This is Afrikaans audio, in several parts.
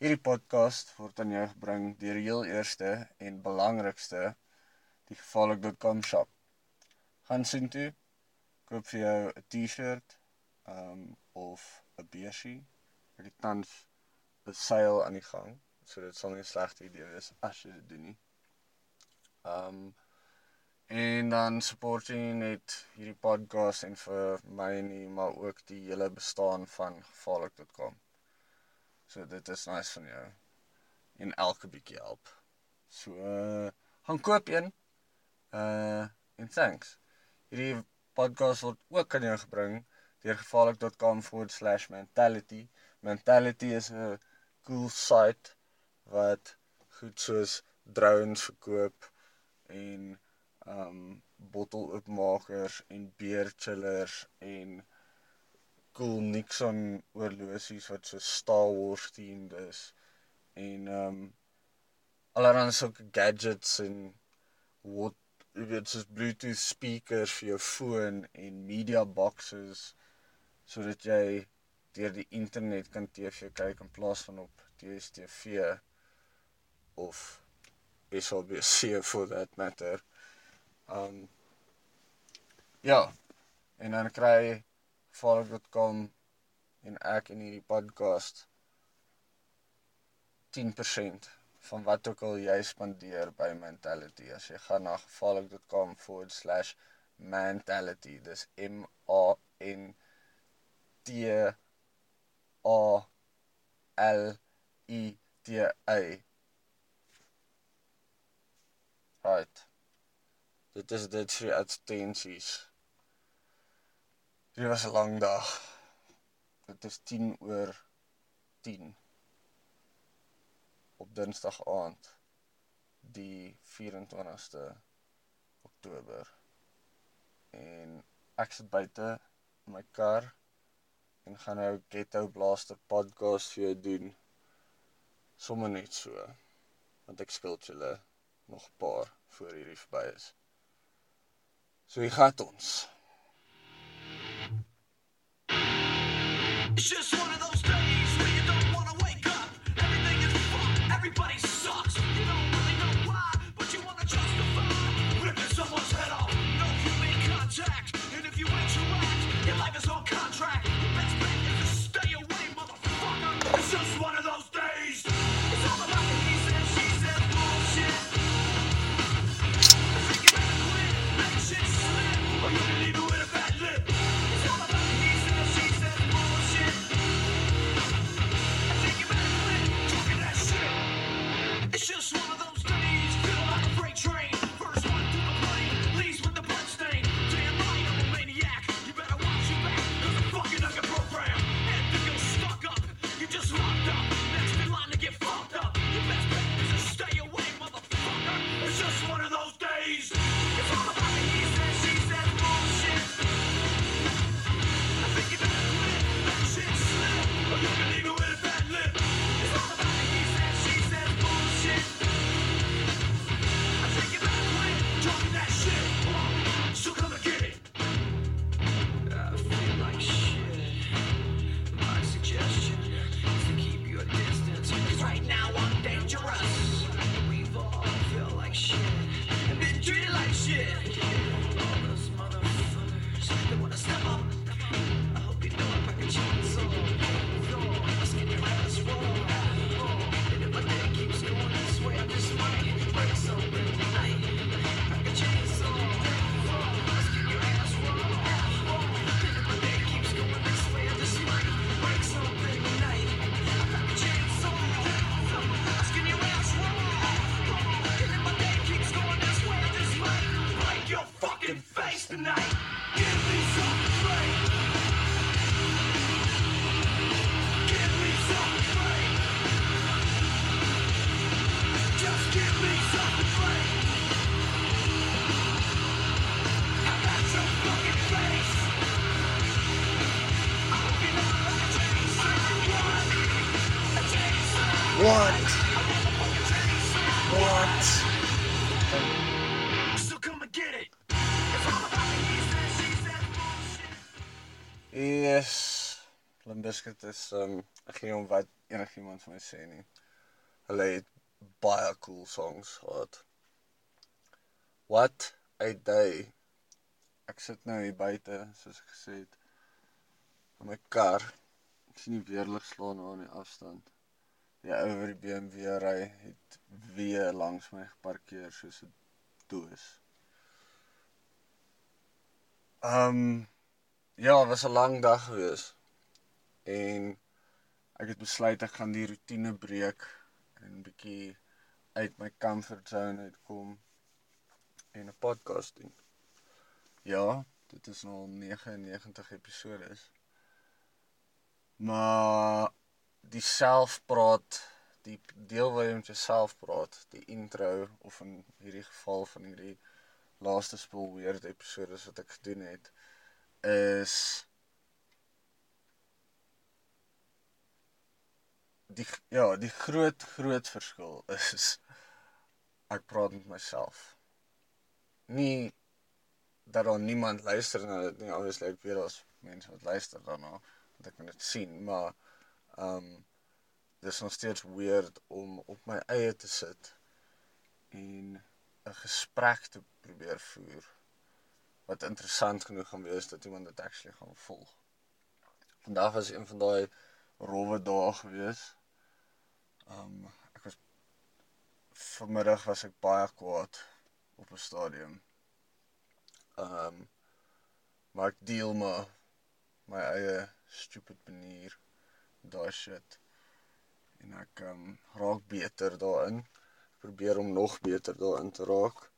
Hierdie podcast word aan jou gebring deur die heel eerste en belangrikste die gevaarlik.com shop. Gaan sien toe. Koop vir jou 'n T-shirt um of 'n beursie. Ek het tans 'n seil aan die gang, so dit sal nie 'n slegte idee wees as jy dit doen nie. Um En dan support jy net hierdie podcast en vir my nie, maar ook die hele bestaan van gevaarlik.com. So dit is nice van jou. En elke bietjie help. So uh gaan koop een. Uh en thanks. Hierdie podcast word ook aan jou gebring deur gevaarlik.com/mentality. Mentality is 'n cool site wat goed soos drones verkoop en um botteloopmakers en beerchillers en cool Nixon oorlosies wat so Star Wars themed is en um allerlei sulke gadgets en wat jy weet soos Bluetooth speakers vir jou foon en media boxes sodat jy deur die internet kan TV kyk in plaas van op DStv of SABC for that matter. Um ja. En dan kry gevaarlik.com en ek in hierdie podcast 10% van wat ook al jy spandeer by mentality as jy gaan na gevaarlik.com/mentality dis M A N T A L I T A Right. Dit is dit vir advertensies. Dit was 'n lang dag. Dit is 10 oor 10 op Dinsdag aand die 24ste Oktober. En ek sit buite in my kar en gaan nou Ghetto Blaster podcast vir jou doen. Sommige net so. Want ek skuld julle nog 'n paar voor hierdie verby is. So hier gaan ons. Just one of those Yes. Limbiskit is um Ek gee nie om wat enigiemand van my sê nie. Hulle het baie cool songs gehad. What a day. Ek sit nou hier buite, soos ek gesê het, in my kar. Ek sien die weerlig slaan na in die afstand. Die ou wat die BMW ry het weer langs my geparkeer soos 'n doos. Um ja, dit was 'n lang dag gewees. En ek het besluit ek gaan die rotine breek en 'n bietjie uit my comfort zone uitkom en 'n podcast doen. Ja, dit is nou al 99 episode. Maar die selfpraat, die deel waar jy met jouself praat, die intro of in hierdie geval van hierdie laaste spul weird episode wat ek gedoen het, is die ja, die groot groot verskil is ek praat met myself. Nie dat daar niemand luister na dit nie. Obviously ek weet daar's mense wat luister daarna, want ek kan dit sien, maar ehm um, dis nog steeds weird om op my eie te sit en 'n gesprek te probeer voer wat interessant genoeg gaan wees dat iemand dit actually gaan volg. Vandag was een van daai rowwe dae gewees. Um ek was vanmiddag was ek baie kwaad op 'n stadium. Um maar ek deel maar my eie stupid manier daai shit. En ek um raak beter daarin. Ek probeer om nog beter daarin te raak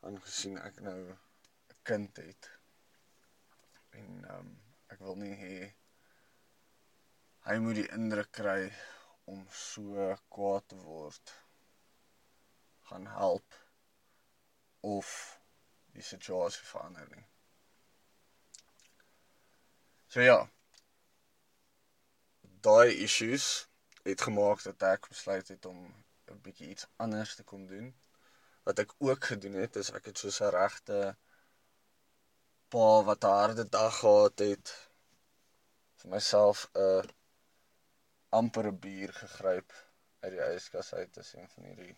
aangesien ek nou kind het. En um ek wil nie hê hy moet die indruk kry om so kwaad te word gaan help of die situasie verander nie. So ja. Daai issues het gemaak dat ek besluit het om 'n bietjie iets anders te kom doen. Wat ek ook gedoen het is ek het soos 'n regte pa wat 'n harde dag gehad het vir myself 'n amper 'n bier gegryp uit die yskas uit as een van hierdie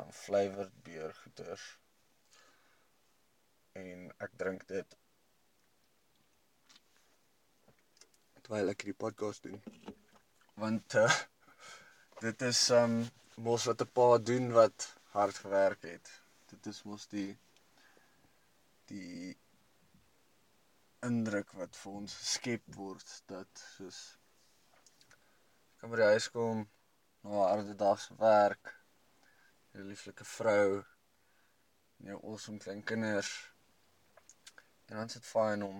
um flavored bier goeters. En ek drink dit terwyl ek hierdie podcast doen. Want uh, dit is um mos wat 'n pa doen wat hard gewerk het. Dit is mos die die indruk wat vir ons geskep word dat soos kan by die huis kom na 'n harde dag se werk, 'n lieflike vrou, jou awesome klein kinders. En dan is dit fyn om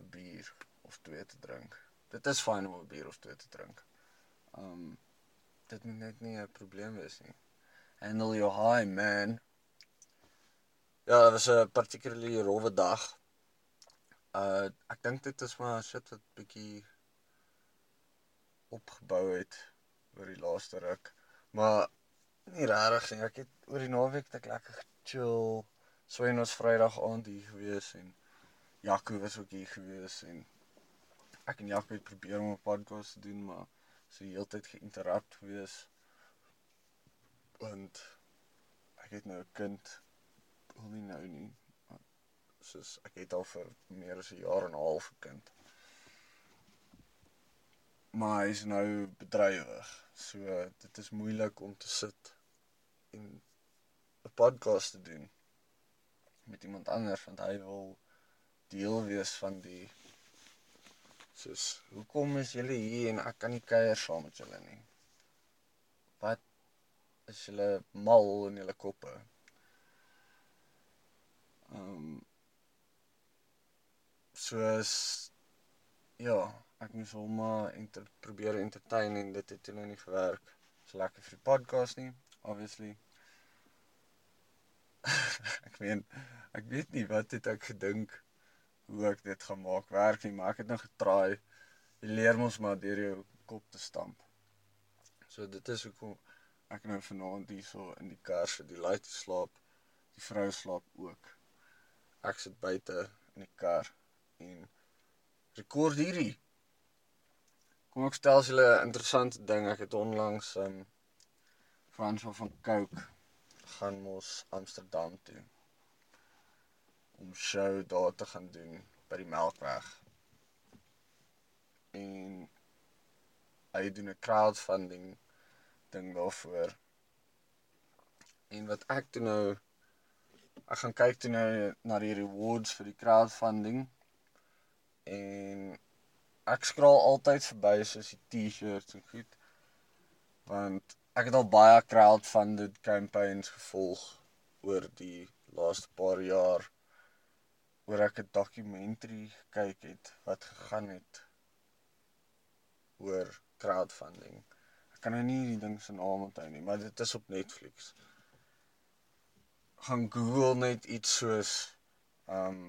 'n bier of twee te drink. Dit is fyn om 'n bier of twee te drink. Um dit moet net nie 'n probleem wees nie. Handle your high, man. Ja, dit was 'n particularly rowwe dag. Uh ek dink dit is maar shit wat bietjie opgebou het oor die laaste ruk. Maar nie regtig nie. Ek het oor die naweek ek lekker gechill. Swyn ons Vrydag aand hier gewees en Jaco was ook hier gewees en ek en Jaco het probeer om 'n podcast te doen, maar so heeltyd geïnterrupt gewees. Want ek het nou 'n kind. Wil nie nou nie. Soos ek het al vir meer as 'n jaar en 'n half 'n kind. Maar hy is nou bedrywig. So dit is moeilik om te sit en 'n podcast te doen met iemand anders want hy wil deel wees van die soos hoekom is julle hier en ek kan nie kuier saam met julle nie. Wat is julle mal in julle koppe? Ehm um, soos ja, ek moes hom maar enter, probeer entertain en dit het toe nou nie gewerk. So lekker vir die podcast nie, obviously. ek meen ek weet nie wat het ek gedink hoe ek dit gaan maak werk nie, maar ek het nou getraai. Jy leer mos maar deur jou kop te stamp. So dit is hoekom ek nou vanaand hierso in die kar sit, die light slaap, die vrou slaap ook. Ek sit buite in die kar en rekord hierdie. Kom ek vertel julle 'n interessante ding. Ek het onlangs um Frans van Coke gaan mos Amsterdam toe om show daar te gaan doen by die Melkweg. En hy doen 'n crowdfunding ding daarvoor. En wat ek toe nou ek gaan kyk toe nou na die rewards vir die crowdfunding en ek skraal altyd verby soos die T-shirts en goed want ek het al baie crowdfunded campaigns gevolg oor die laaste paar jaar oor ek 'n dokumentary gekyk het wat gegaan het oor crowdfunding. Ek kan nou nie die ding se naam onthou nie, maar dit is op Netflix. Gaan Google net iets soos um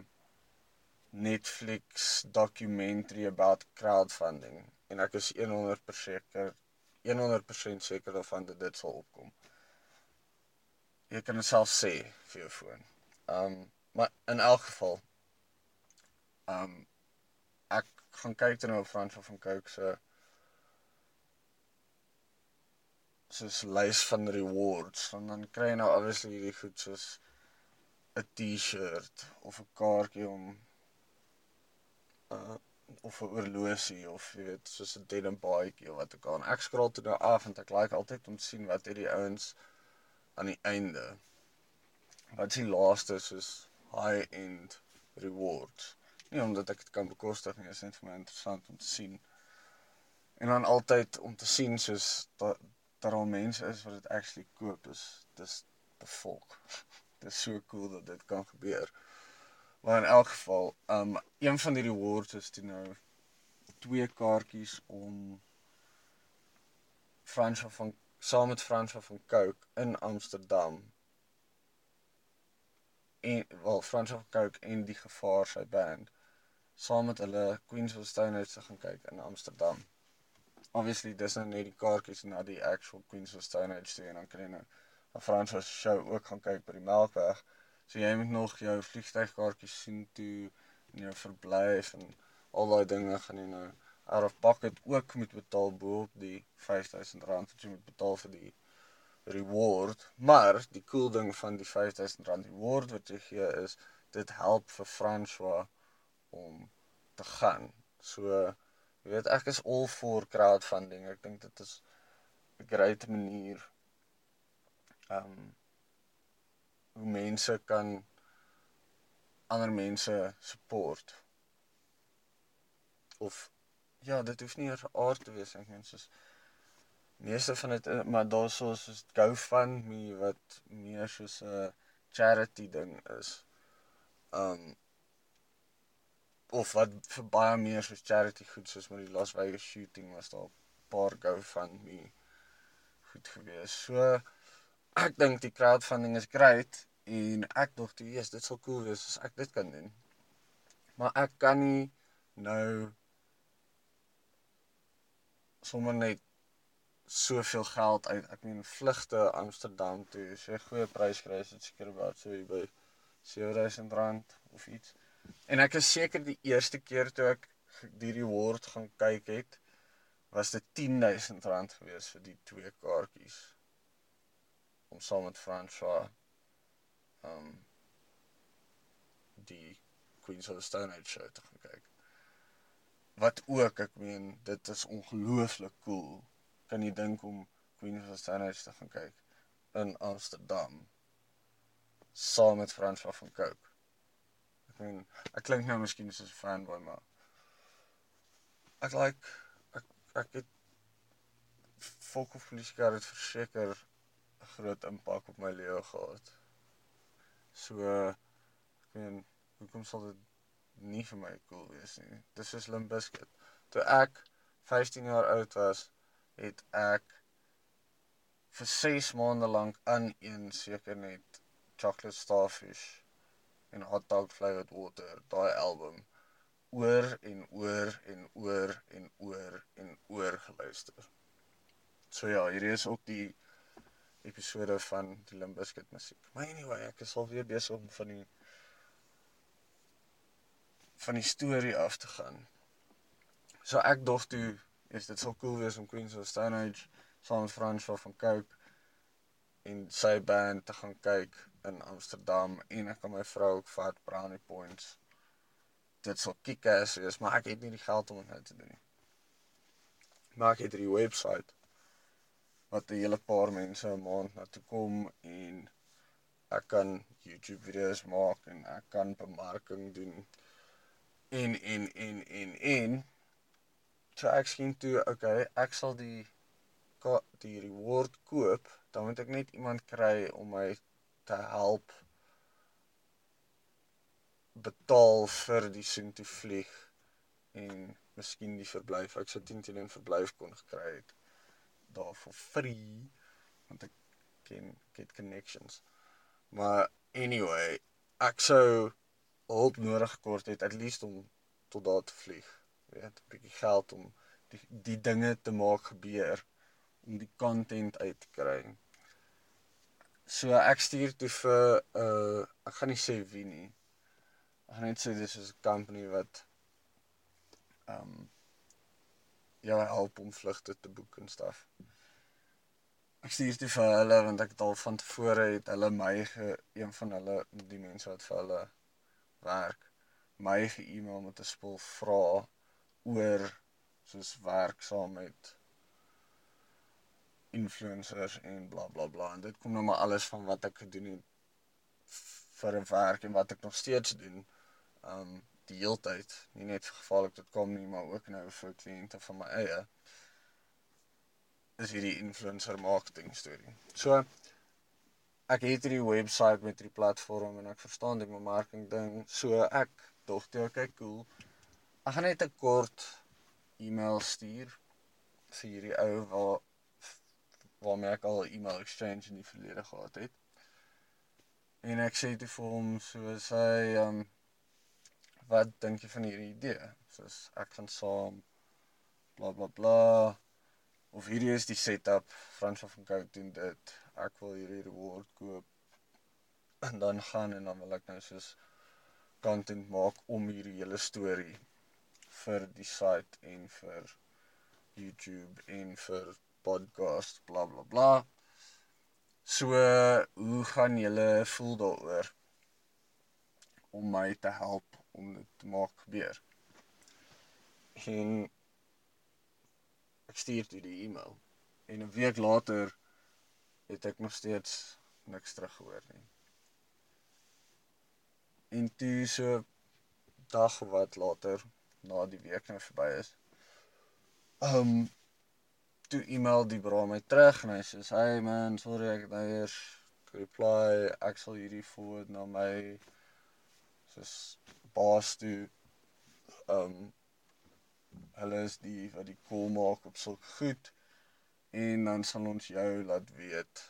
Netflix documentary about crowdfunding en ek is 100% seker 100% seker daarvan dat dit sal opkom. Jy kan dit self sê vir jou foon. Um maar in elk geval um ek gaan kyk dan op Frans van Coke se soos lys van rewards en dan kry jy nou obviously hierdie goed soos 'n T-shirt of 'n kaartjie om uh of 'n oorlosie of jy weet soos 'n denim baadjie of wat ook al. Ek skraal toe nou af en ek like altyd om te sien wat het die ouens aan die einde. Wat is die laaste soos high end rewards. Nie omdat ek dit kan bekostig nie, is net vir my interessant om te sien. En dan altyd om te sien soos dat daar mense is wat dit actually koop is dis bevolk. Dis so cool dat dit kan gebeur. Maar in elk geval, um een van die rewards is toe nou twee kaartjies om Franswa van saam met Franswa van Coke in Amsterdam. En wel Franswa van Coke en die gevaar sy band saam met hulle Queens of Stone Age gaan kyk in Amsterdam. Obviously dis nou net die kaartjies na die actual Queens of Stone Age en dan kan jy nou 'n Franswa show ook gaan kyk by die Melkweg. So jy moet nog jou vliegtuigkaartjies sien toe en jou verblyf en al daai dinge gaan jy nou out of pocket ook moet betaal bo op die R5000 wat jy moet betaal vir die reward. Maar die cool ding van die R5000 reward wat jy gee is dit help vir François om te gaan. So jy weet ek is all for crowdfunding. Ek dink dit is 'n great manier um hoe mense kan ander mense support. Of ja, dit hoef nie aard te wees ek mens soos meeste van dit maar daar's so soos GoFundMe wat meer soos 'n charity ding is. Um of wat vir baie meer soos charity goed soos met die Las Vegas shooting was daar 'n paar GoFundMe goed gewees. So ek dink die crowdfunding is great en ek dink toe yes, dit sal cool wees as ek dit kan doen. Maar ek kan nie nou sommer net soveel geld uit. Ek meen vlugte Amsterdam toe. As jy 'n goeie prys kry, is dit seker about so by R7000 of iets. En ek is seker die eerste keer toe ek die reward gaan kyk het, was dit R10000 gewees vir die twee kaartjies om saam met François um die Queens of the Stone Age show te gaan kyk. Wat ook, ek meen, dit is ongelooflik cool. Kan jy dink om Queens of the Stone Age te gaan kyk in Amsterdam saam met François van Coke. Ek meen, ek klink nou miskien soos 'n fanboy, maar ek like ek ek het Volk of Polisie Kar het verseker 'n groot impak op my lewe gehad. So ek meen, hoekom sal dit nie vir my cool wees nie? Dis soos Limp Bizkit. Toe ek 15 jaar oud was, het ek vir 6 maande lank aan een seker net Chocolate Starfish en Hot Dog Flavored Water, daai album oor en oor en oor en oor en oor geluister. So ja, hierdie is ook die episode van die Limp Bizkit musiek. Maar anyway, ek is al weer besig om van die van die storie af te gaan. So ek dog toe is dit sal cool wees om Queens of Stone Age saam met François van Coke en sy band te gaan kyk in Amsterdam en ek kan my vrou ook vat Brownie Points. Dit sal kick-ass wees, maar ek het nie die geld om dit nou te doen nie. Maar ek het hierdie webwerf wat 'n hele paar mense 'n maand na toe kom en ek kan YouTube video's maak en ek kan bemarking doen en en en en en so ek sien toe okay ek sal die die reward koop dan moet ek net iemand kry om my te help betaal vir die soen toe vlieg en miskien die verblyf ek sou 10 teen 1 verblyf kon gekry het daar vir free want ek ken het connections. Maar anyway ek sou hulp nodig gekort het at least om tot daar te vlieg weet 'n bietjie geld om die die dinge te maak gebeur om die content uit te kry. So ek stuur toe vir uh, ek gaan nie sê wie nie. Ek gaan net sê dis is 'n company wat ehm um, jou help om vlugte te boek en stuff. Ek stuur dit vir hulle want ek het al van tevore het hulle my ge, een van hulle die mense wat vir hulle werk my ge-email met 'n spul vra oor soos werk saam met influencers en bla bla bla. En dit kom nou maar alles van wat ek gedoen het vir 'n werk en wat ek nog steeds doen. Um die heeltyd nie net ek dit kom nie maar ook nou vir kliënte van my eie is hierdie influencer marketing storie. So ek het hierdie webwerf met hierdie platform en ek verstaan die bemarking ding. So ek dog toe okay cool. Ek gaan net 'n kort e-mail stuur vir hierdie ou waar waarmee ek al e-mail exchange in die verlede gehad het. En ek sê toe vir hom soos hy ehm um, wat dink jy van hierdie idee? Soos ek gaan saam bla bla bla. Of hierdie is die setup Frans van Cout doen dit. Ek wil hierdie reward koop. En dan gaan en dan wil ek nou soos content maak om hierdie hele storie vir die site en vir YouTube en vir podcast bla bla bla. So hoe gaan julle voel daaroor? Om my te help om dit te maak gebeur en ek stuur toe die e-mail en 'n week later het ek nog steeds niks teruggehoor nie. En toe so dag wat later na die week nou verby is. Um toe e-mail die bra my terug en hy sê hey man, sorry ek het nou eers reply ek sal hierdie forward na my soos baas toe um hulle is die wat die call maak op sulke goed en dan sal ons jou laat weet.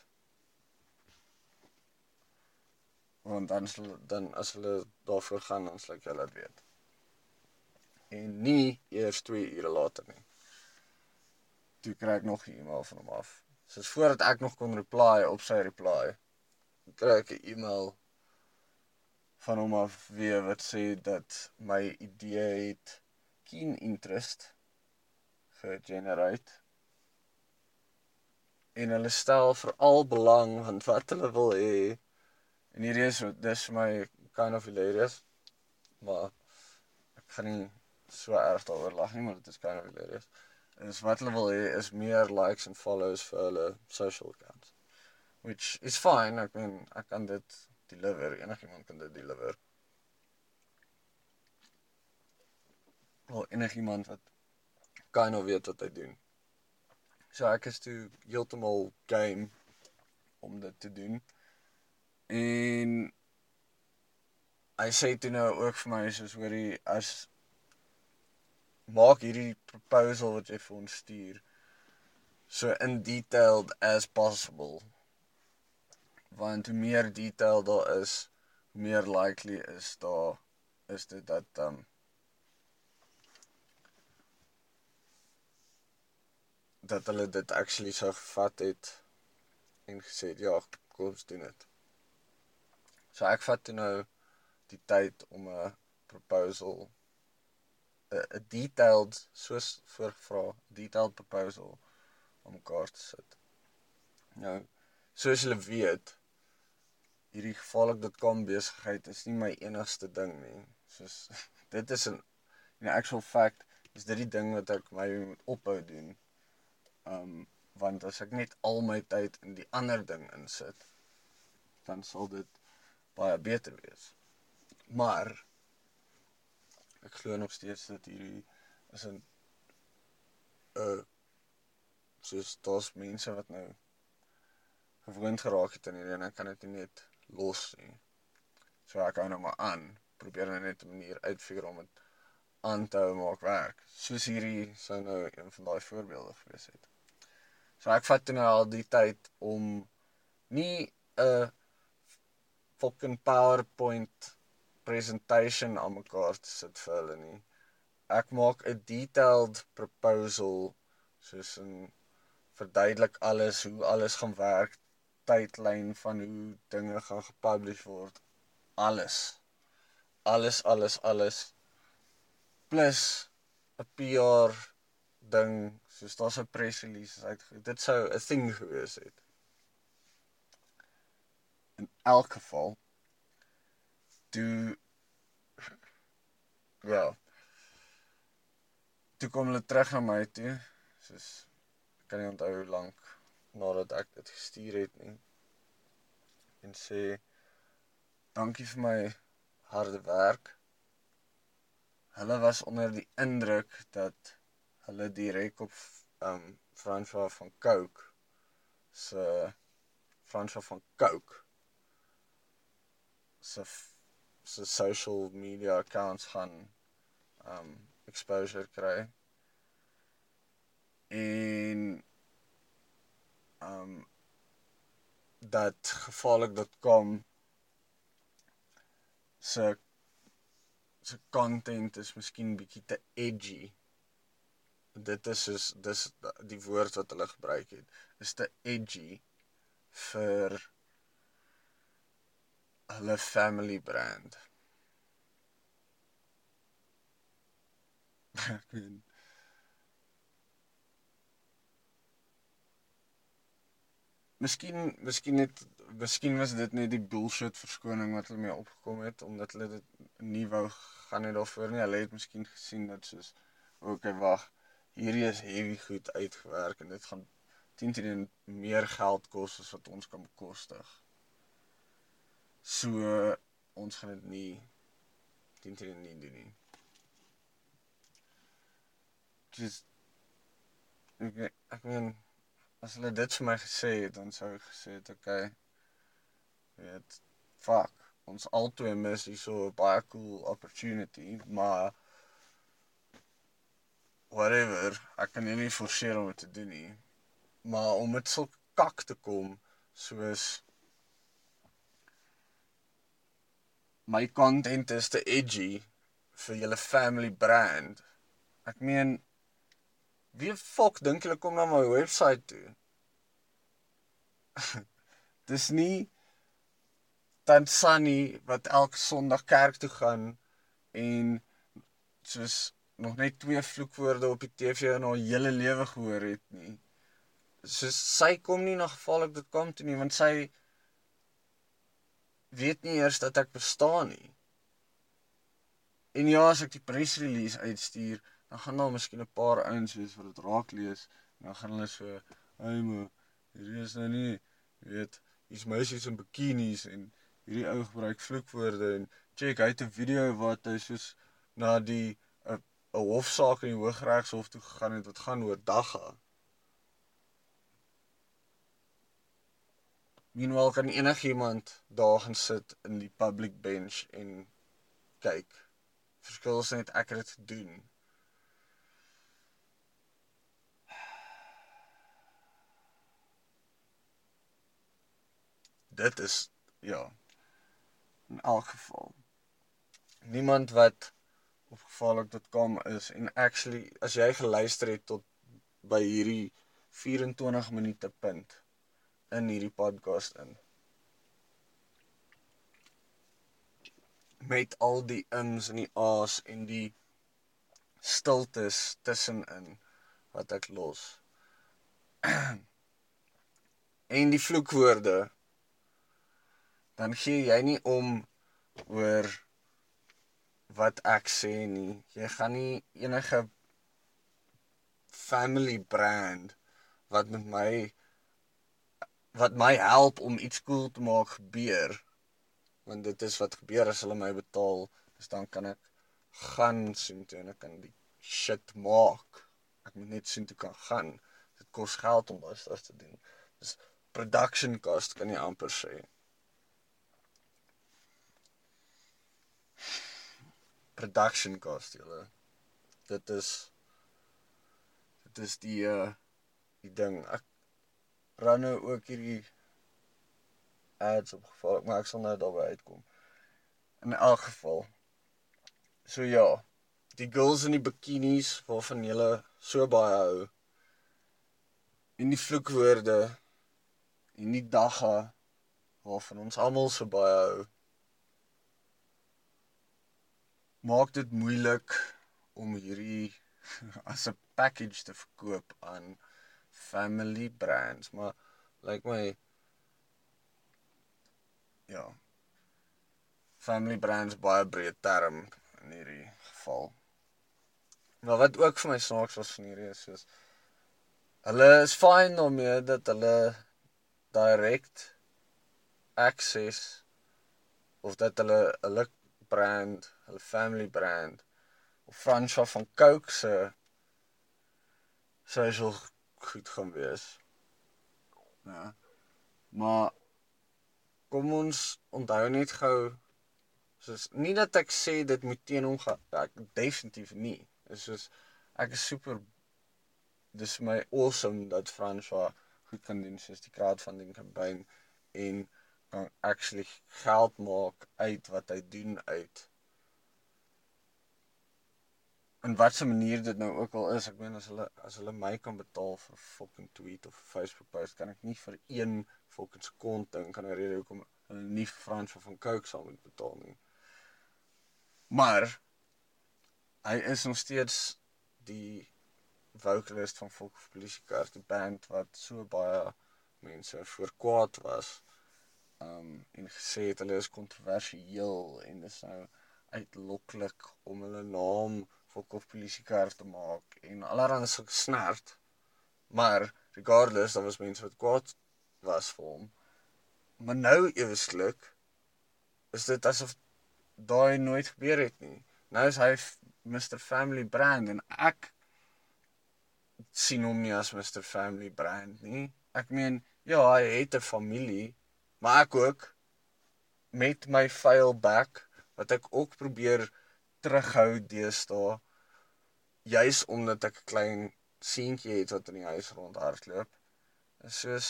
Want dan sal dan as hulle daarvoor gaan dan sal ek jou laat weet. En nie eers 2 ure later nie. Toe kry ek nog 'n e-mail van hom af. Soos voordat ek nog kon reply op sy reply kry ek 'n e-mail van hom af weer wat sê dat my idee het keen interest gegenerate en hulle stel veral belang want wat hulle wil hê. En hierdie is dis my kind of hilarious maar ek gaan nie so erg daaroor lag nie maar dit is kind of hilarious. Is wat hulle wil hê is meer likes en follows vir hulle social accounts which is fine. Ek meen ek kan dit deliver enigiemand kan dit deliver of enigiemand wat kan of weet wat hy doen. So ek is toe heeltemal game om dit te doen. En hy sê toe nou ook vir my soos hoorie as maak hierdie proposal wat jy vir ons stuur so in detailed as possible. Want hoe meer detail daar is, hoe meer likely is daar is dit dat um dat hulle dit actually sou gevat het en gesê het ja, kom ons doen dit. So ek vat toe nou die tyd om 'n proposal 'n detailed soos voorgevra, detailed proposal om mekaar te sit. Nou, soos julle weet, hierdie gevaarlik.com besigheid is nie my enigste ding nie. Soos dit is 'n in actual fact is dit die ding wat ek my ophou doen. Um want as ek net al my tyd in die ander ding insit, dan sal dit baie beter wees. Maar ek glo nog steeds dat hierdie is 'n 'n soos daar's mense wat nou gewoond geraak het aan hierdie en ek kan dit nie net los nie. So ek hou nou maar aan. Probeer nou net 'n manier uitfigure om dit aan te hou maak werk. Soos hierdie sou nou een van daai voorbeelde gewees het. So ek vat toe nou al die tyd om nie 'n fucking PowerPoint presentation aan mekaar te sit vir hulle nie. Ek maak 'n detailed proposal soos 'n verduidelik alles hoe alles gaan werk, tydlyn van hoe dinge gaan gepublish word. Alles. Alles alles alles. Plus 'n PR ding, soos daar's 'n press release uit. Dit sou 'n ding gewees het. In elk geval toe ja. Toe kom hulle terug na my toe, soos ek kan nie onthou hoe lank nadat ek dit gestuur het nie. En sê dankie vir my harde werk. Hulle was onder die indruk dat hulle direk op um François van Cooke se François van Cooke se se social media accounts gaan um exposure kry. En um dat gevaarlik.com se se content is miskien bietjie te edgy. Dit is soos dis die woord wat hulle gebruik het. Is te edgy vir hulle family brand. Ek weet Miskien miskien net miskien was dit net die bullshit verskoning wat hulle mee opgekom het omdat hulle dit nie wou gaan net daarvoor nie. Hulle het miskien gesien dat soos okay, wag, hierdie is heavy goed uitgewerk en dit gaan 10 teen meer geld kos as wat ons kan bekostig. So ons gaan dit nie 10 teen nie doen nie. Dis ek ek meen as hulle dit vir my gesê het, dan sou ek gesê het, okay. Weet, fuck. Ons albei mis hier so 'n baie cool opportunity, maar whatever, ek kan nie forceer om dit te doen nie. Maar om met so kak te kom soos my content is te edgy vir julle family brand. Ek meen wie fok dink julle kom na my webwerf toe? Dis nie Tansani wat elke Sondag kerk toe gaan en soos nog net twee vloekwoorde op die TV in haar hele lewe gehoor het nie. Soos sy kom nie na gevaarlik dit kom toe nie want sy weet nie eers dat ek bestaan nie. En ja, as ek die press release uitstuur, dan gaan daar miskien 'n paar ouens wees wat dit raak lees en dan gaan hulle so, "Hey mo, hierdie is nou nie, weet, hier's meisies in bikinis en hierdie ou gebruik vloekwoorde en check, hy het 'n video wat hy soos na die 'n 'n hofsaak in die Hooggeregshof toe gegaan het wat gaan oor dagga." Meanwhile kan enigiemand daar gaan sit in die public bench en kyk. Verskil is net ek het dit gedoen. Dit is ja. In elk geval. Niemand wat op gevaarlik.com is en actually as jy geluister het tot by hierdie 24 minute punt in hierdie podcast in. Met al die ins en die a's en die stiltes tussenin wat ek los. en die vloekwoorde dan gee jy nie om oor wat ek sê nie. Jy gaan nie enige family brand wat met my wat my help om iets cool te maak gebeur. Want dit is wat gebeur as hulle my betaal. Dis dan kan ek gaan sien toe en ek kan die shit maak. Ek moet net sien toe kan gaan. Dit kos geld om daai stuff te doen. Dis production cost kan jy amper sê production cost julle. Dit is dit is die uh die ding. Ek ran nou ook hierdie ads op geval maar ek sal nou daarby uitkom. In elk geval. So ja die girls in die bikinis waarvan jy so baie hou en die vloekwoorde en die dagga waarvan ons almal so baie hou maak dit moeilik om hierdie as 'n package te verkoop aan family brands, maar lyk like my ja. Family brands baie breë term in hierdie geval. Maar wat ook vir my snaaks was van hierdie is soos hulle is fine daarmee dat hulle direct access of dat hulle hulle brand, hulle family brand of franchise van Coke se social goed gaan wees. Ja. Maar kom ons onthou net gou soos nie dat ek sê dit moet teen hom gaan ek definitief nie. Dit is soos ek is super dis my awesome dat François goed kan doen soos die crowdfunding campaign en kan actually geld maak uit wat hy doen uit in watter manier dit nou ook al is, ek meen as hulle as hulle my kan betaal vir 'n fucking tweet of Facebook post, kan ek nie vir een fucking sekond ding kan 'n rede hoekom hulle nie Frans van Coke sal moet betaal nie. Maar hy is nog steeds die vocalist van Volk of Polisie Kar, die band wat so baie mense voor kwaad was. Um en gesê het hulle is kontroversieel en dis nou uitloklik om hulle naam polisiekar te maak en allerhande so snert. Maar regardless, daar was mense wat kwaad was vir hom. Maar nou eweslik is dit asof daai nooit gebeur het nie. Nou is hy Mr Family Brand en ek sien hom nie as Mr Family Brand nie. Ek meen, ja, hy het 'n familie, maar ek ook met my fail back wat ek ook probeer terughou deesdae juis omdat ek 'n klein seentjie het wat in die huis rondhardloop. Is soos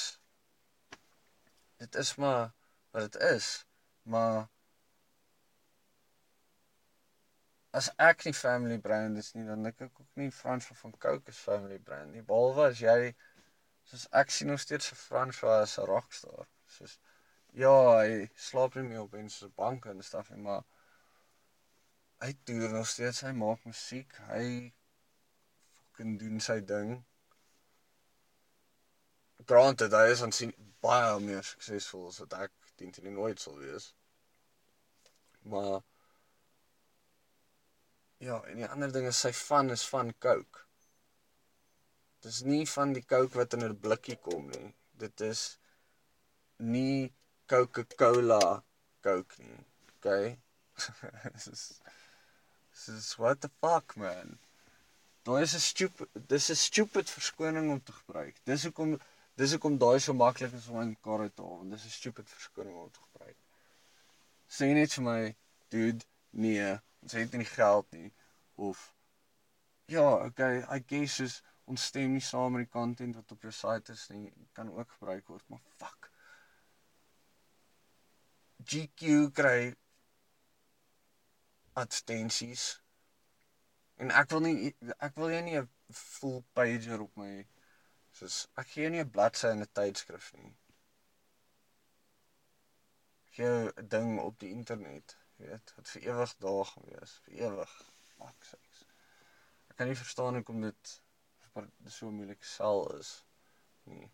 dit is maar wat dit is, maar as ek nie family brand is nie, dan dink ek ook nie Frans van Coke is family brand nie. Behalwe as jy soos ek sien nog steeds vir Frans as 'n rockstar. Soos ja, hy slaap nie meer op en se banke en stuff nie, maar hy doen nog steeds, hy maak musiek, hy kan doen sy ding. Granted, hy is aansien baie meer suksesvol as wat ek teen teen nooit sal wees. Maar ja, en die ander ding is sy van is van Coke. Dis nie van die Coke wat in 'n blikkie kom nie. Dit is nie Coca-Cola Coke nie. Okay? This is This is what the fuck man. Daai is 'n stupid dis 'n stupid verskoning om te gebruik. Dis hoekom dis hoekom daai so maklik is om in kar te haal, want dis 'n stupid verskoning om te gebruik. Sê net vir my, dude, nee, ons het nie geld nie of ja, okay, I guess is ons stem nie saam met die content wat op jou site is nie, kan ook gebruik word, maar fuck. GQ kry advertensies En ek wil nie ek wil jy nie 'n full pager op my soos ek gee nie 'n bladsy in 'n tydskrif nie. Gee 'n ding op die internet, weet, wat vir ewig daar gaan wees, vir ewig. Fuck sakes. ek kan nie verstaan hoekom dit so moeilik sel is nie.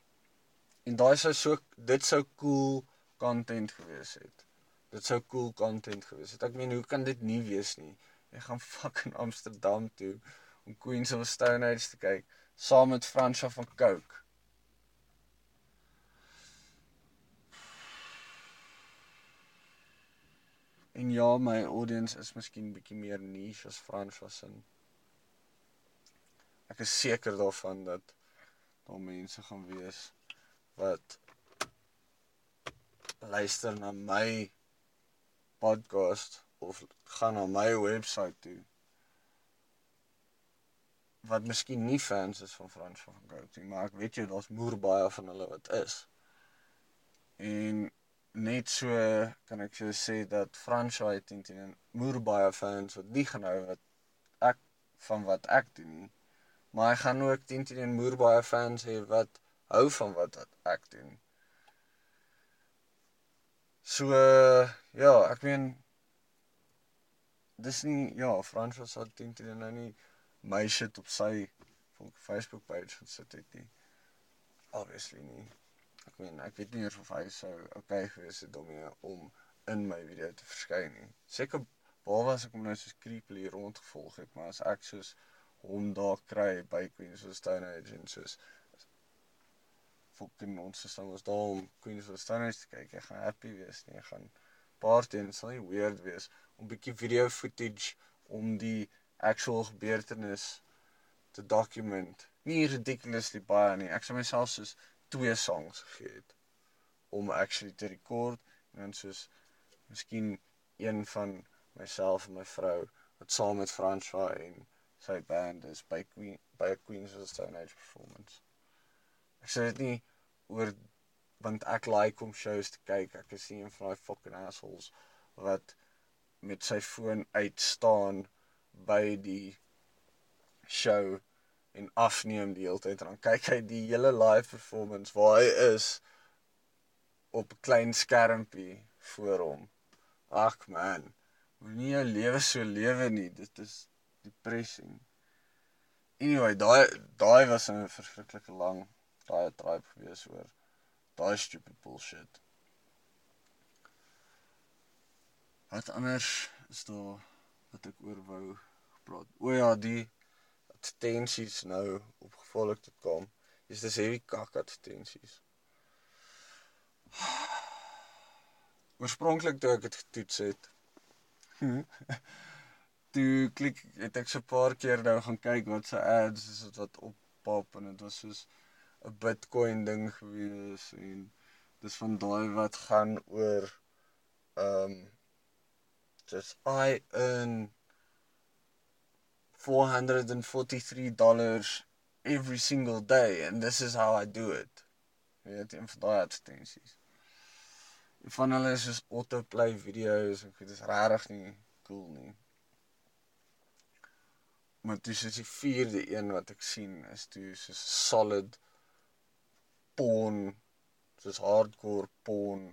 En daai sou so dit sou cool content gewees het. Dit sou cool content gewees het. Ek meen, hoe kan dit nie wees nie? Jy gaan fucking Amsterdam toe om Queens of Stone Age te kyk saam met Fransja van Coke. En ja, my audience is miskien bietjie meer niche as Fransja se. Ek is seker daarvan dat daar mense gaan wees wat luister na my podcast of gaan na my webwerf toe wat miskien nie fans is van Frans van Gout nie, maar ek weet jy daar's moer baie van hulle wat is. En net so kan ek jou sê dat Frans het teen moer baie fans wat nie gaan hou wat ek van wat ek doen nie. Maar hy gaan ook teen teen moer baie fans hê wat hou van wat ek doen. So ja, ek meen dis nie ja, Frans was al teen teen nou nie my shit op sy Facebook page gesit het nie. Obviously nie. Ek meen, ek weet nie of hy sou okay gewees het om hier om in my video te verskyn nie. Seker waar was ek hom nou soos creepily rondgevolg het, maar as ek soos hom daar kry by Queens Stone Age en soos fucking ons is dan ons daar om Queens Stone Age te kyk, ek gaan happy wees nie, ek gaan party en sal nie weird wees om bietjie video footage om die actual gebeurtenis te document. Nie ridiculously baie nie. Ek sou myself soos twee songs gegee het om actually te record en dan soos miskien een van myself en my vrou wat saam met François en sy band is by Queen by 'n Queens of the Stone Age performance. Ek sê dit nie oor want ek like om shows te kyk. Ek is nie een van daai fucking assholes wat met sy foon uit staan by die show en afneem die hele tyd en dan kyk hy die hele live performance waar hy is op 'n klein skermpie voor hom. Ag man, moenie jou lewe so lewe nie. Dit is depressing. Anyway, daai daai was 'n verskriklike lang daai tribe gewees oor daai stupid bullshit. Wat anders is daar wat ek oor wou gepraat. O ja, die advertensies nou op gevolg.com. Is dis heavy kak advertensies. Oorspronklik toe ek dit getoets het. toe klik het ek so 'n paar keer nou gaan kyk wat se ads is wat op pop en dit was soos 'n Bitcoin ding gewees en dis van daai wat gaan oor ehm um, just I earn 443 dollars every single day and this is how I do it. Jy weet, een van daai advertensies. Van hulle is soos autoplay video's en dit is regtig nie cool nie. Maar dis is die vierde een wat ek sien is toe soos solid porn soos hardcore porn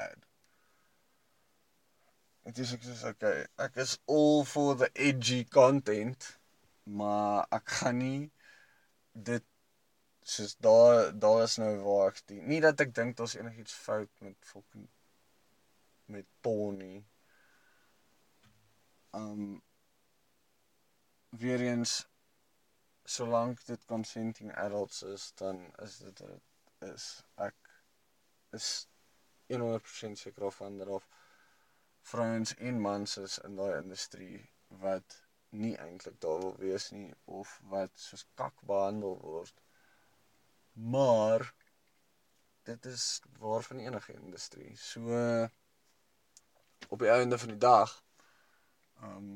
ad. Dit is ek sê okay, ek is all for the edgy content, maar ek gaan nie dit soos daar daar is nou waar ek die nie dat ek dink daar's enigiets fout met fucking met porn nie. Um weer eens solank dit consenting adults is, dan is dit is ek is 100% seker of ander of vrouens en mans is in daai industrie wat nie eintlik daar wil wees nie of wat soos kak behandel word. Maar dit is waar van enige industrie. So op die einde van die dag ehm um,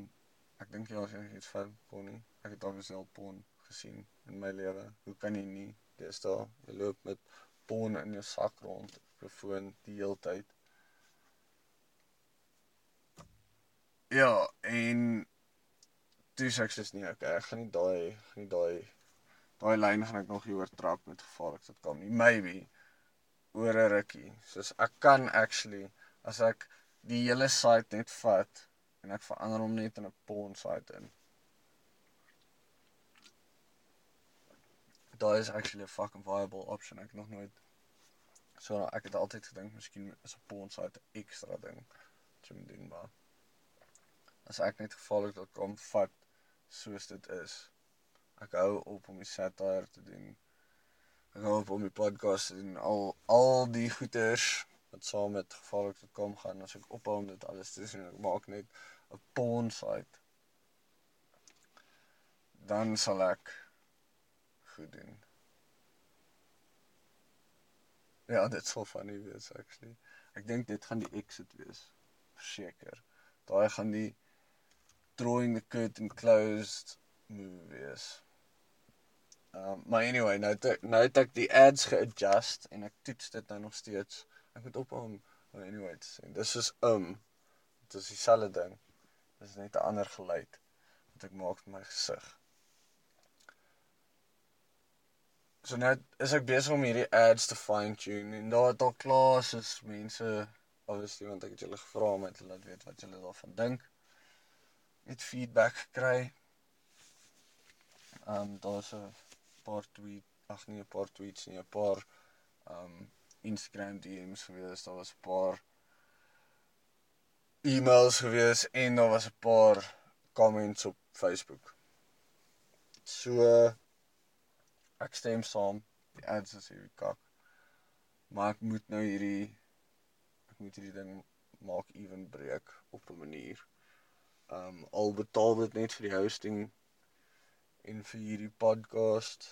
ek dink jy as jy iets van pony, ek het alweer self pon gesien in my lewe. Hoe kan jy nie? Dis daar. Jy loop met pon in jou sak rond jou foon die hele tyd. Ja, en dis ek sê nie okay, ek gaan nie daai gaan nie daai daai lyn gaan ek nog hier oortrap met gevaarlik dit kom nie. Maybe oor 'n rukkie. Soos ek kan actually as ek die hele site net vat en ek verander hom net in 'n porn site in. daai is actually 'n fucking viable option. Ek nog nooit so ek het altyd gedink miskien is 'n porn site 'n ekstra ding wat jy moet doen, maar as ek net gevaarlik.com vat soos dit is. Ek hou op om die satire te doen. Ek hou op om die podcast doen. Al al die goeters wat saam met gevaarlik.com gaan as ek ophou om dit alles te doen. Ek maak net 'n porn site. Dan sal ek goed doen. Ja, dit sal funny wees actually. Ek dink dit gaan die exit wees. Verseker. Daai gaan die drawing the curtain closed move wees. Um, maar anyway, nou het ek, nou het ek die ads geadjust en ek toets dit nou nog steeds. Ek moet ophou om om anyway te sê. Dis is um. Dit is dieselfde ding. Dis net 'n ander geluid wat ek maak met my gesig. So nou is ek besig om hierdie ads te fine tune en daar het al klaar is mense obviously want ek het julle gevra om my te laat weet wat julle daarvan dink. Het feedback gekry. Ehm um, daar's 'n paar tweet, ag nee, 'n paar tweets nie, 'n paar ehm um, Instagram DMs gewees, daar was 'n paar e-mails gewees en daar was 'n paar comments op Facebook. So ek stem saam. Die ads is hierdie kak. Maar ek moet nou hierdie ek moet hierdie ding maak ewen breek op 'n manier. Um al betaal dit net vir die hosting en vir hierdie podcast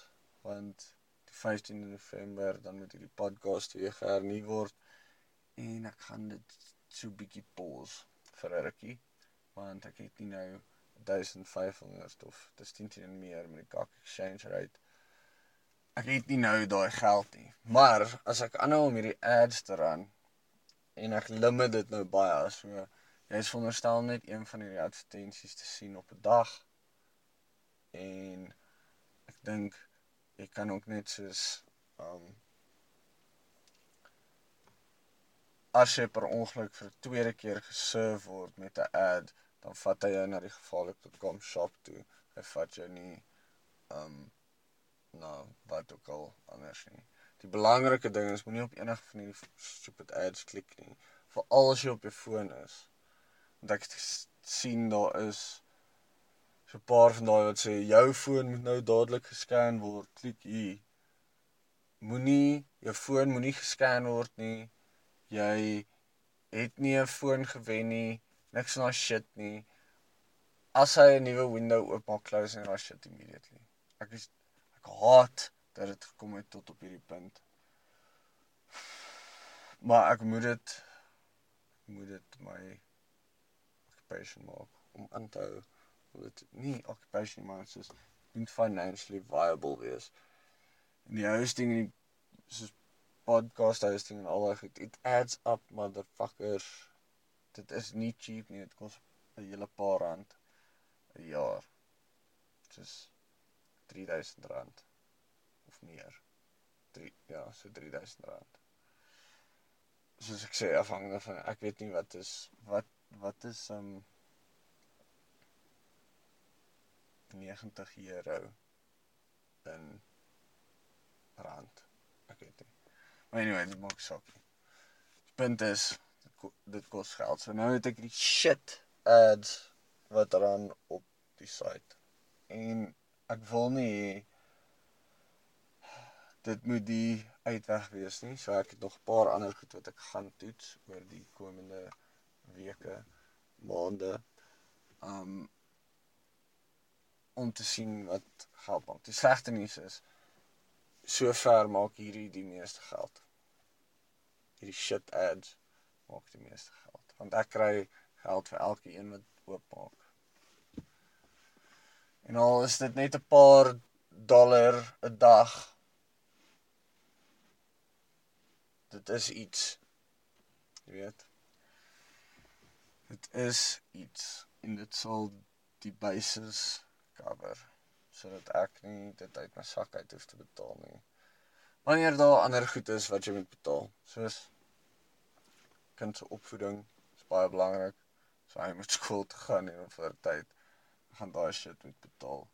want die 15de November dan moet hierdie podcast weer gehernie word en ek gaan dit so bietjie pause vir 'n rukkie want ek het nie nou 1500 of dis 10 teen meer met die kak exchange rate ek het nie nou daai geld nie. Maar as ek aanhou om hierdie ads te run en ek limit dit nou baie, so jy is veronderstel net een van hierdie advertensies te sien op 'n dag. En ek dink jy kan ook net soos um as jy per ongeluk vir tweede keer geserve word met 'n ad, dan vat hy jou na die gevaarlik.com shop toe. Hy vat jou nie um na wat ook al anders nie. Die belangrike ding is moenie op enige van hierdie stupid ads klik nie, veral as jy op jou foon is. Want ek sien daar is so 'n paar van daai wat sê jou foon moet nou dadelik gescan word. Klik hier. Moenie jou foon moenie gescan word nie. Jy het nie 'n foon gewen nie. Niks van daai shit nie. As hy 'n nuwe window oopmaak, close en daai shit immediately. Ek is Ek haat dat dit gekom het tot op hierdie punt. Maar ek moet dit moet dit my occupation maak om aan te hou. Dit nie occupation maar soos moet financially viable wees. En die hosting en die soos podcast hosting en al daai goed, it adds up motherfuckers. Dit is nie cheap nie, dit kos 'n hele paar rand 'n jaar. Dit is R3000 of meer. 3 ja, so R3000. Soos ek sê afhangende van ek weet nie wat is wat wat is um 90 euro in rand. Ek weet nie. Maar anyway, dit maak saak. Die punt is dit, ko dit kos geld. So nou het ek die shit ads wat eraan op die site. En ek wil nie dit moet die uitweg wees nie. So ek het nog 'n paar ander goed wat ek gaan toets oor die komende weke, maande. Um om te sien wat geld maak. Die slegte nuus is sover maak hierdie die meeste geld. Hierdie shit ads maak die meeste geld. Want ek kry geld vir elke een wat oopmaak. En al is dit net 'n paar dollar 'n dag. Dit is iets. Jy weet. Is iets en dit sal die basis cover sodat ek nie dit uit my sak uit hoef te betaal nie. Wanneer daar ander goed is wat jy moet betaal, soos kind se opvoeding is baie belangrik. So hy moet skool toe gaan en vir tyd gaan daai shit moet betaal.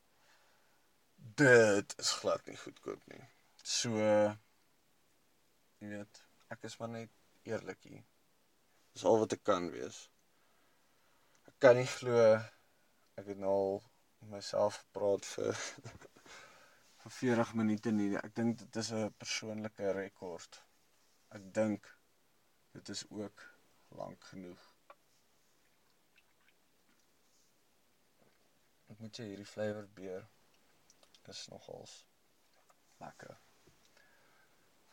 dit is glad nie goedkoop nie. So jy weet, ek is maar net eerlik hier. Dis al wat ek kan wees. Kan nie glo ek het nou al myself praat vir vir 40 minute nie. Ek dink dit is 'n persoonlike rekord. Ek dink dit is ook lank genoeg. Ek moet jy hierdie flavored beer is nogals lekker.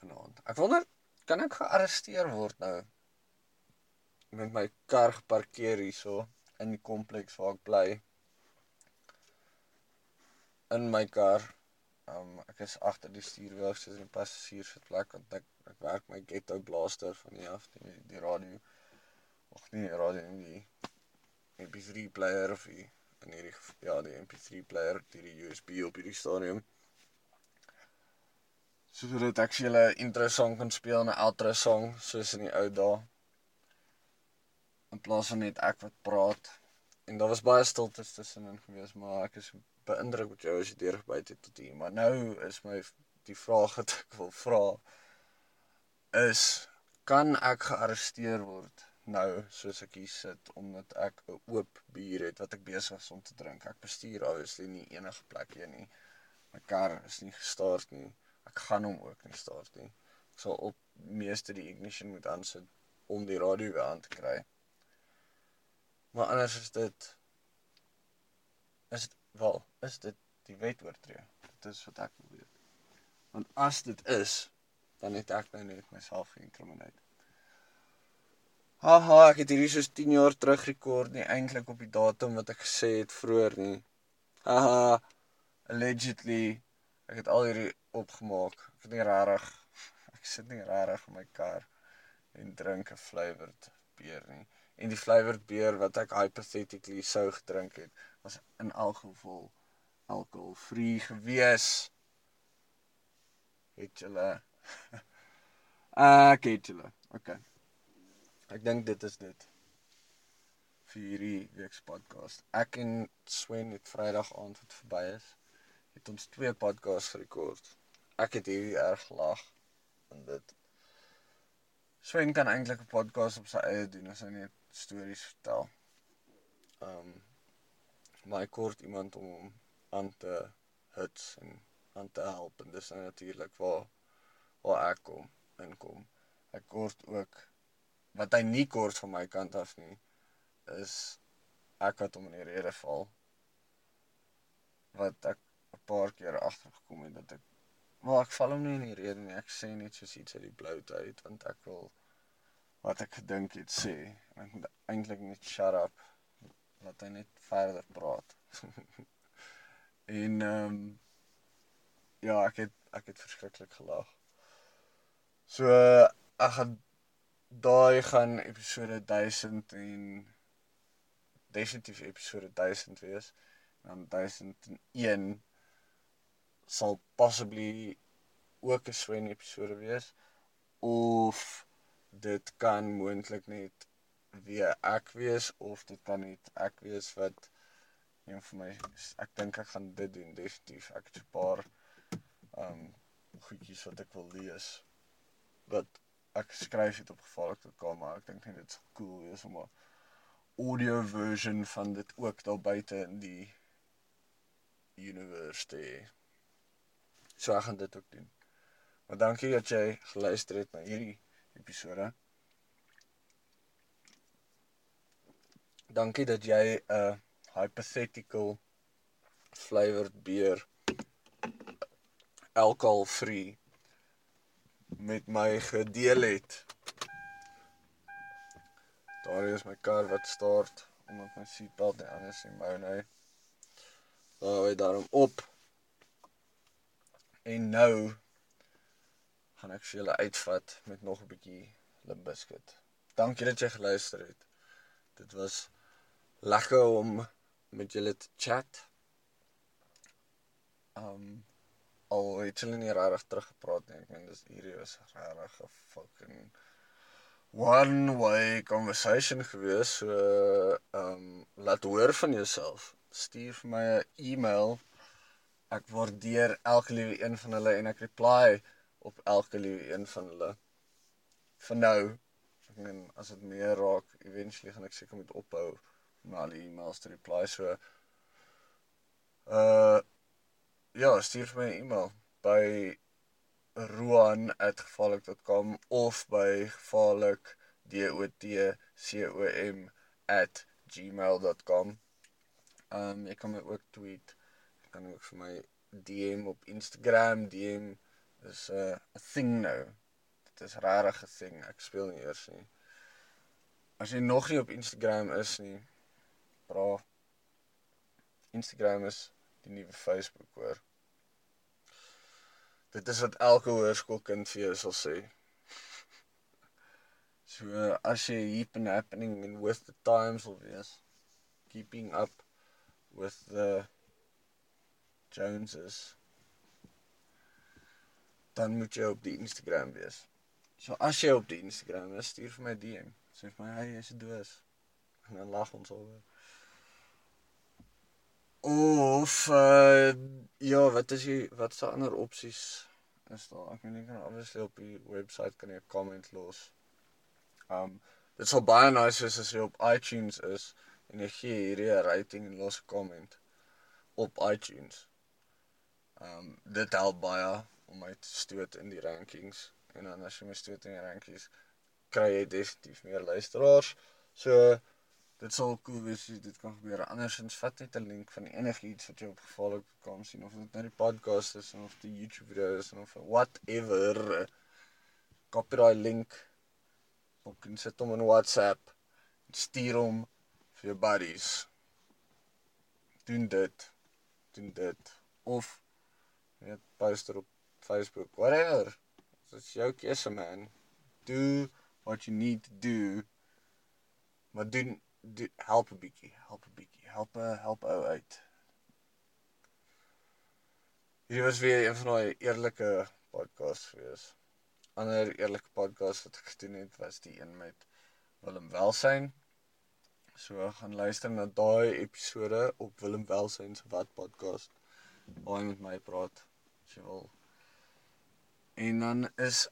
Vanaand. Ek wonder kan ek gearresteer word nou met my kar geparkeer hierso in die kompleks waar ek bly. In my kar. Um ek is agter die stuurwiel, sit in die passasier sitplek want ek ek werk my ghetto blaster van hier af die, die radio. Nie die radio nie, die MP3 player of die in hierdie ja, die MP3 player, die USB op hierdie stadium. Sodat ek vir julle intro song kan speel 'n outro song soos in die ou dae. In plaas van net ek wat praat. En daar was baie stiltes tussenin gewees, maar ek is beïndruk met jou as jy deur gebyt het tot hier. Maar nou is my die vraag wat ek wil vra is kan ek gearresteer word nou soos ek hier sit omdat ek 'n oop bier het wat ek besig is om te drink. Ek bestuur obviously nie enige plek hier nie. My kar is nie gestart nie. Ek gaan hom ook nie start nie. Ek sal op meeste die ignition moet aansit om die radio weer aan te kry. Maar anders is dit is dit wel, is dit die wet oortree. Dit is wat ek wil weet. Want as dit is, dan het ek nou net myself geïnkrimineer. Haha, ek het hierdie soos 10 jaar terug rekord nie eintlik op die datum wat ek gesê het vroeër nie. Haha, allegedly ek het al hierdie opgemaak. Ek het nie regtig ek sit nie regtig in my kar en drink 'n flavored beer nie. En die flavored beer wat ek hypothetically sou gedrink het, was in elk geval alkoholvrye gewees. Het julle Ek het julle. Okay. Ek dink dit is dit vir hierdie week se podcast. Ek en Swen het Vrydag aand wat verby is, het ons twee podcasts gerekord. Ek het hierdie erg lag en dit Swen kan eintlik 'n podcast op sy eie doen as hy net stories vertel. Um maar ek kort iemand om hom aan te huts en aan te help en dis natuurlik waar waar ek kom inkom. Ek kort ook wat hy nie kort van my kant af nie is ek wat hom in die rede val wat ek 'n paar keer agtergekom het dat ek maar ek val hom nie in die rede nie ek sê net soos iets uit die blou uit want ek wil wat ek gedink het sê ek moet eintlik net shut up laat hy net verder praat. En ehm um, ja ek het ek het verskriklik gelag so ek gaan daai gaan episode 1000 en definitief episode 1000 wees. En dan 1001 sal possibly ook 'n Swen episode wees. Of dit kan moontlik net weer ek wees of dit kan net ek wees wat een van my ek dink ek gaan dit doen definitief. Ek het 'n paar um, goedjies wat ek wil lees wat ek skryf dit op gevaarlik.com maar ek dink net dit is cool wees om 'n audio version van dit ook daar buite in die universiteit. So ek gaan dit ook doen. Maar dankie dat jy geluister het na hierdie episode. Dankie dat jy 'n uh, hypothetical flavored beer alcohol free met my gedeel het. Daar is my kar wat start omdat my seatbelt nie anders nie mou nou. Daar hy daarom op. En nou gaan ek vir julle uitvat met nog 'n bietjie limbiscuit. Dankie dat jy geluister het. Dit was lekker om met julle te chat. Um al het hulle nie regtig teruggepraat nie. Ek meen dis hierdie was regtig 'n fucking one way conversation gewees. So um, laat hoor van jouself. Stuur vir my 'n e-mail ek waardeer elke liewe een van hulle en ek reply op elke liewe een van hulle. Vir nou. Ek meen as dit meer raak, eventually gaan ek seker moet ophou om al die e-mails te reply so. Uh ja, stuur vir my 'n e-mail by roan@gevaarlik.com of by gevaarlik.dotcom@gmail.com. Um jy kan my ook tweet. Jy kan ook vir my DM op Instagram. DM is 'n uh, 'n thing nou. Dit is regtig 'n thing. Ek speel nie eers nie. As jy nog nie op Instagram is nie, bra. Instagram is die nuwe Facebook hoor. Dit is wat elke hoërskoolkind vir jou sal sê. So as jy hip and happening and with the times wil wees, keeping up with the Joneses, dan moet jy op die Instagram wees. So as jy op die Instagram is, stuur vir my DM. Sê vir my, "Hey, jy's 'n doos." En dan lag ons alweer. Of uh ja, wat is die wat se ander opsies is daar? Ek weet nie kan obviously op die webwerf kan jy 'n comment los. Um dit sal baie nice wees as jy op iTunes is en jy gee hierdie 'n rating en los 'n comment op iTunes. Um dit help baie om my te stoot in die rankings en dan as jy my stoot in die rankings kry jy definitief meer luisteraars. So dit sal cool wees as dit kan gebeur. Andersins vat net 'n link van enigiets wat jy op gevaarlik kan sien of dit nou die podcast is of die YouTube video is of whatever. Kopie daai link op en sit hom in WhatsApp stuur hom vir jou buddies. Doen dit. Doen dit of net poster op Facebook, whatever. Dit is jou keuse man. Do what you need to do. Maar doen do, help 'n bietjie, help 'n bietjie, help 'n help ou uit. Hierdie was weer een van daai eerlike podcasts gewees. Ander eerlike podcast wat ek gedoen het was die een met Willem Welsyn. So gaan luister na daai episode op Willem Welsyn se wat podcast. Waar hy met my praat as jy wil. En dan is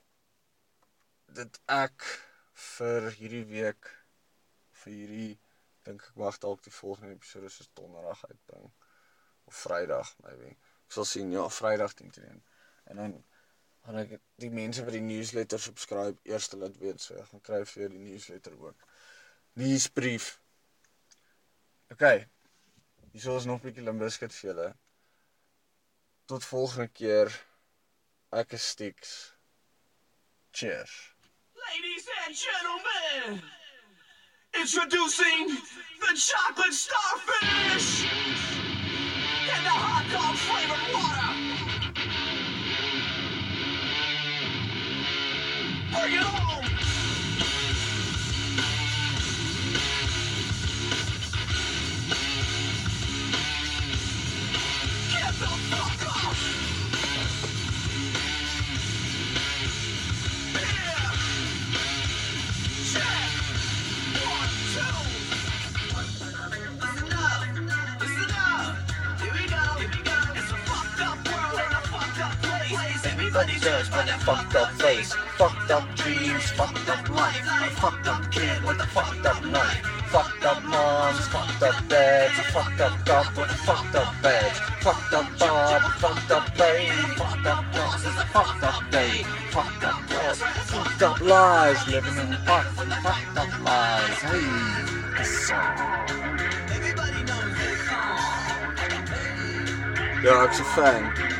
dit ek vir hierdie week vir hierdie dink ek wag dalk die volgende episode soos donderdag uitbring of Vrydag maybe. Ek sal sien ja, Vrydag 10:00. En dan gaan ek die mense wat die newsletter subscribe eers laat weet so ek gaan kry vir die newsletter ook. Nuusbrief. OK. Hier is nog 'n bietjie limbiskit vir julle. Tot volgende keer. Ek is Stix. Cheers. Ladies and gentlemen, introducing the chocolate starfish and the hot dog flavored water. Bring it on! Everybody judge by that fucked up face, fucked up dreams, fucked up life. A fucked up kid with a fucked up knife. Fucked up moms, fucked up dads, a fucked up cop with a fucked up badge. Fucked up Bob, fucked up babe, fucked up boss, it's a fucked up day. Fucked up girls, fucked up lives, living in fucked, fucked up lives. Hey, this song. Everybody knows this song. Ja, ek's 'n fan.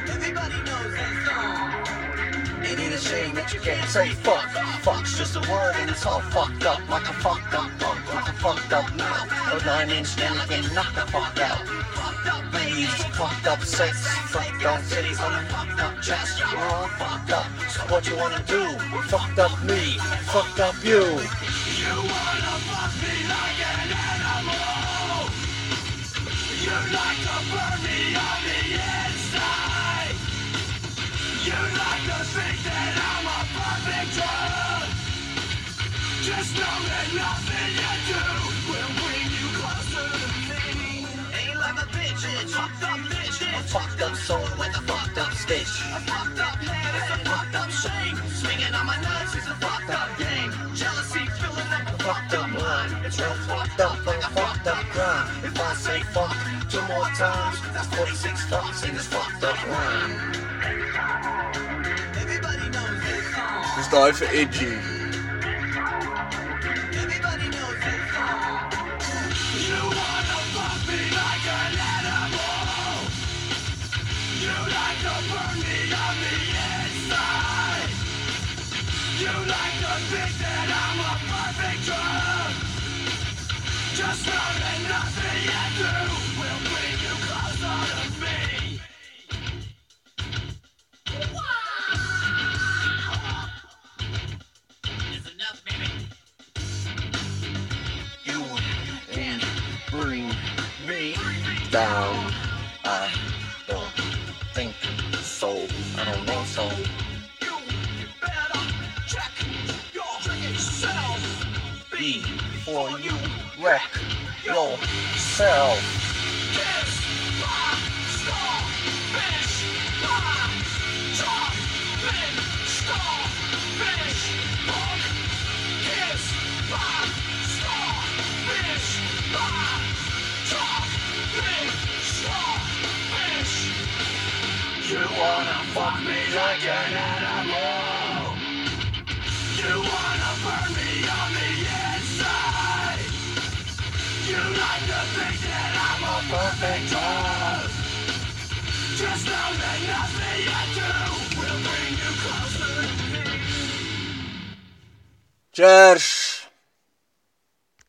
Ain't shame that you can't say fuck. Fuck's just a word and it's all fucked up like a fucked up punk with a fucked up mouth. A nine inch nail can knock the fuck out. Fucked up Babies, fucked up sex, fucked up cities on a fucked up chest. We're all fucked up. So what you wanna do? Fucked up me, fucked up you. You wanna fuck me like an animal. You like to burn me on Just know that nothing you do will bring you closer to me. Ain't like a bitch, fucked up bitch. A fucked up soul with a fucked up stitch. A fucked up head is a fucked up shame. Swinging on my nuts is a fucked up game. Jealousy filling up A fucked up line. It's real fucked up like a fucked up crime. If I say fuck two more times, that's 46 fucks in this fucked up rhyme. Everybody knows this song. Dis daai vir edgy. Starfish. You wanna fuck me like an perfect. Just know that nothing you do will bring you closer. Cheers.